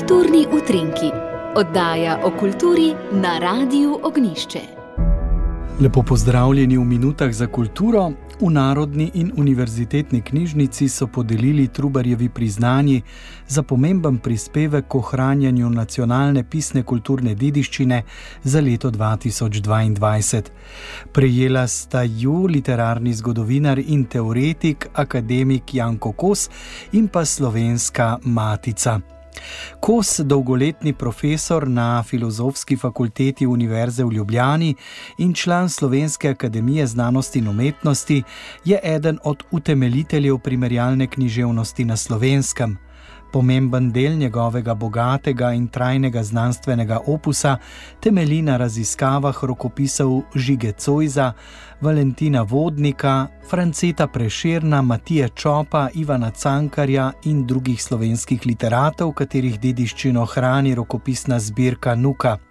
Kulturni utrinki, oddaja o kulturi na Radiu Ognišče. Lepo pozdravljeni v minutah za kulturo. V Narodni in univerzitetni knjižnici so podelili Trubarjevi priznanji za pomemben prispevek k ohranjanju nacionalne pisne kulturne dediščine za leto 2022. Prejela sta ju literarni zgodovinar in teoretik, akademik Janko Kos in pa slovenska matica. Kos, dolgoletni profesor na Filozofski fakulteti Univerze v Ljubljani in član Slovenske akademije znanosti in umetnosti, je eden od utemeljiteljev primerjalne književnosti na slovenskem. Pomemben del njegovega bogatega in trajnega znanstvenega opusa temelji na raziskavah rokopisov Žige Cojza, Valentina Vodnika, Franceta Preširna, Matije Čopa, Ivana Cankarja in drugih slovenskih literatov, katerih dediščino hrani rokopisna zbirka Nuka.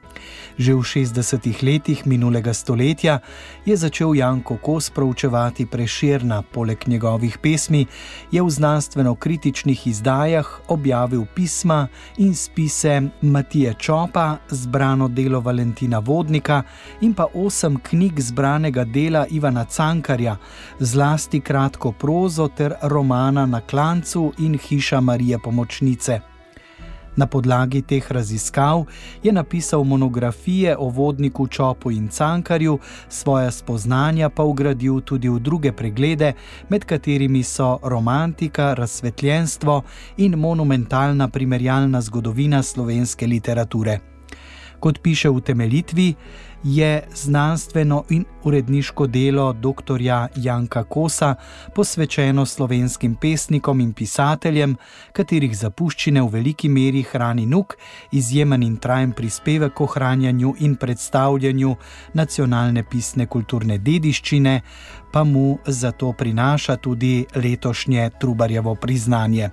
Že v 60-ih letih minulega stoletja je začel Janko Kos proučevati preširna, poleg njegovih pesmi, je v znanstveno-kritičnih izdajah objavil pisma in spise Matije Čopa, zbrano delo Valentina Vodnika in pa osem knjig zbranega dela Ivana Cankarja, zlasti kratko prozo ter romana Na klancu in hiša Marije Pomočnice. Na podlagi teh raziskav je napisal monografije o vodniku Čopu in Cankarju, svoje spoznanja pa ugradil tudi v druge preglede, med katerimi so romantika, razsvetljenstvo in monumentalna primerjalna zgodovina slovenske literature. Kot piše v temeljitvi, je znanstveno in uredniško delo dr. Janka Kosa posvečeno slovenskim pesnikom in pisateljem, katerih zapuščine v veliki meri hrani nuk, izjemen in trajen prispevek k ohranjanju in predstavljanju nacionalne pisne kulturne dediščine, pa mu zato prinaša tudi letošnje Trubarjevo priznanje.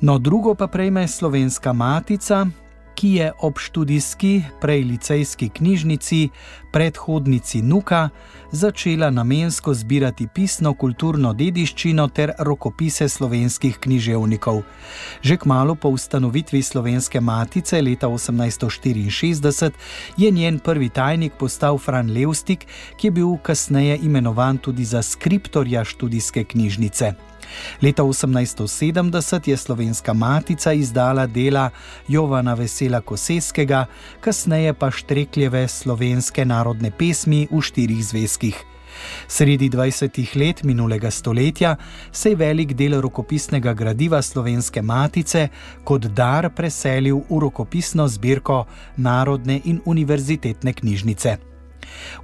No, drugo pa prejme slovenska matica, ki je ob študijski, prej licejski knjižnici, predhodnici Nuka, začela namensko zbirati pisno kulturno dediščino ter rokopise slovenskih književnikov. Že kmalo po ustanovitvi slovenske matice leta 1864 je njen prvi tajnik postal Fran Levstik, ki je bil kasneje imenovan tudi za skriptorja študijske knjižnice. Leta 1870 je slovenska matica izdala dela Jovana Vesela Koseskega, kasneje pa Štrekljeve slovenske narodne pesmi v štirih zvezkih. Sredi 20. let minulega stoletja se je velik del rokopisnega gradiva slovenske matice kot dar preselil v rokopisno zbirko Narodne in univerzitetne knjižnice.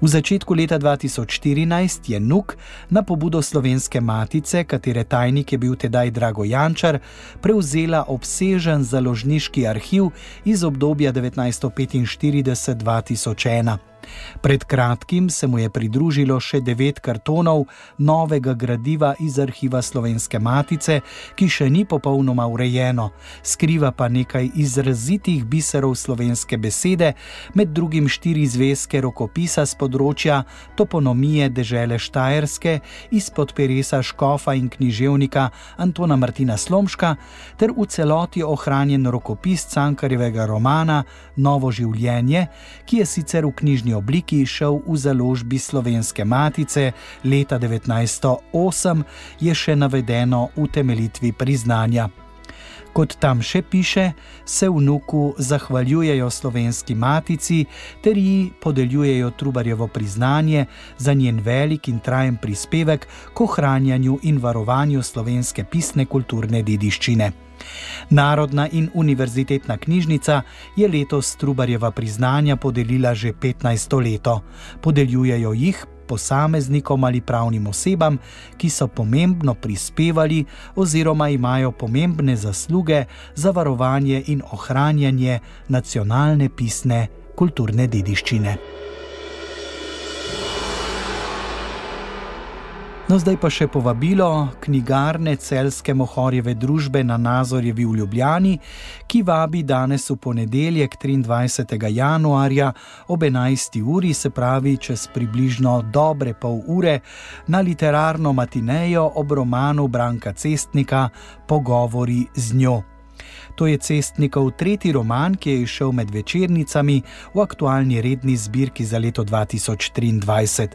V začetku leta 2014 je Nuk na pobudo slovenske matice, katere tajnik je bil tedaj Drago Jančar, prevzela obsežen založniški arhiv iz obdobja 1945-2001. Pred kratkim se mu je pridružilo še devet kartonov novega gradiva iz arhiva Slovenske matice, ki še ni popolnoma urejeno, skriva pa nekaj izrazitih biserov slovenske besede, med drugim štiri zvezke rokopisa z področja toponomije dežele Štajerske, izpod peresa Škofa in književnika Antona Martina Slomška, ter v celoti ohranjen rokopis Cankarjevega romana Novo življenje, ki je sicer v knjižni obliki šel v založbi Slovenske matice leta 1908, je še navedeno v temeljitvi priznanja. Kot tam še piše, se vnuku zahvaljujejo slovenski matici ter ji podeljujejo Trubarjevo priznanje za njen velik in trajen prispevek k ohranjanju in varovanju slovenske pisne kulturne dediščine. Narodna in univerzitetna knjižnica je letos Trubarjeva priznanja podelila že 15 leto. Podeljujejo jih posameznikom ali pravnim osebam, ki so pomembno prispevali oziroma imajo pomembne zasluge za varovanje in ohranjanje nacionalne pisne kulturne dediščine. No, zdaj pa še povabilo knjigarne Celske Mohorjeve družbe na Nazorjevi v Ljubljani, ki vabi danes v ponedeljek 23. januarja ob 11. uri, se pravi čez približno dobre pol ure, na literarno matinejo ob romanu Branka Cestnika Pogovori z njo. To je cestnikov tretji roman, ki je išel med večernicami v aktualni redni zbirki za leto 2023.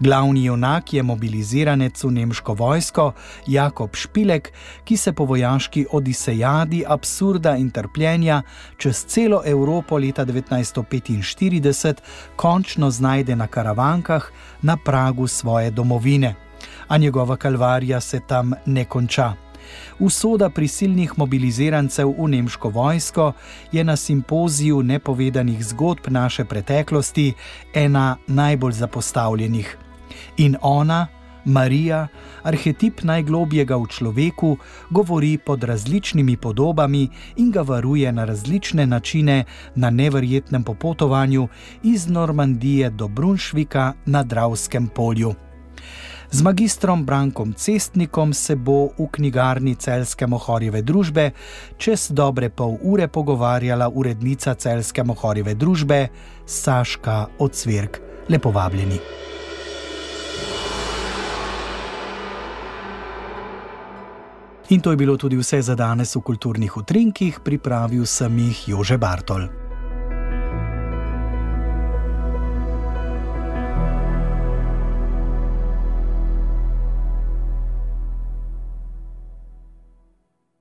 Glavni junak je mobiliziranec v nemško vojsko Jakob Špilek, ki se po vojaški odisejadi absurda in trpljenja čez celo Evropo leta 1945 končno znajde na karavankah na pragu svoje domovine. A njegova kalvarija se tam ne konča. Usoda prisilnih mobilizirancev v nemško vojsko je na simpoziju nepovedanih zgodb naše preteklosti ena najbolj zapostavljenih. In ona, Marija, arhetip najglobjega v človeku, govori pod različnimi podobami in ga varuje na različne načine na neverjetnem popotovanju iz Normandije do Brunšvika na Dravskem polju. Z magistrom Brankom Cestnikom se bo v knjigarni Celske Mohorjeve družbe čez dobre pol ure pogovarjala urednica Celske Mohorjeve družbe Saška Ocvirk. Lepo vabljeni. In to je bilo tudi vse za danes v kulturnih utrinkih, pripravil sem jih Jože Bartol.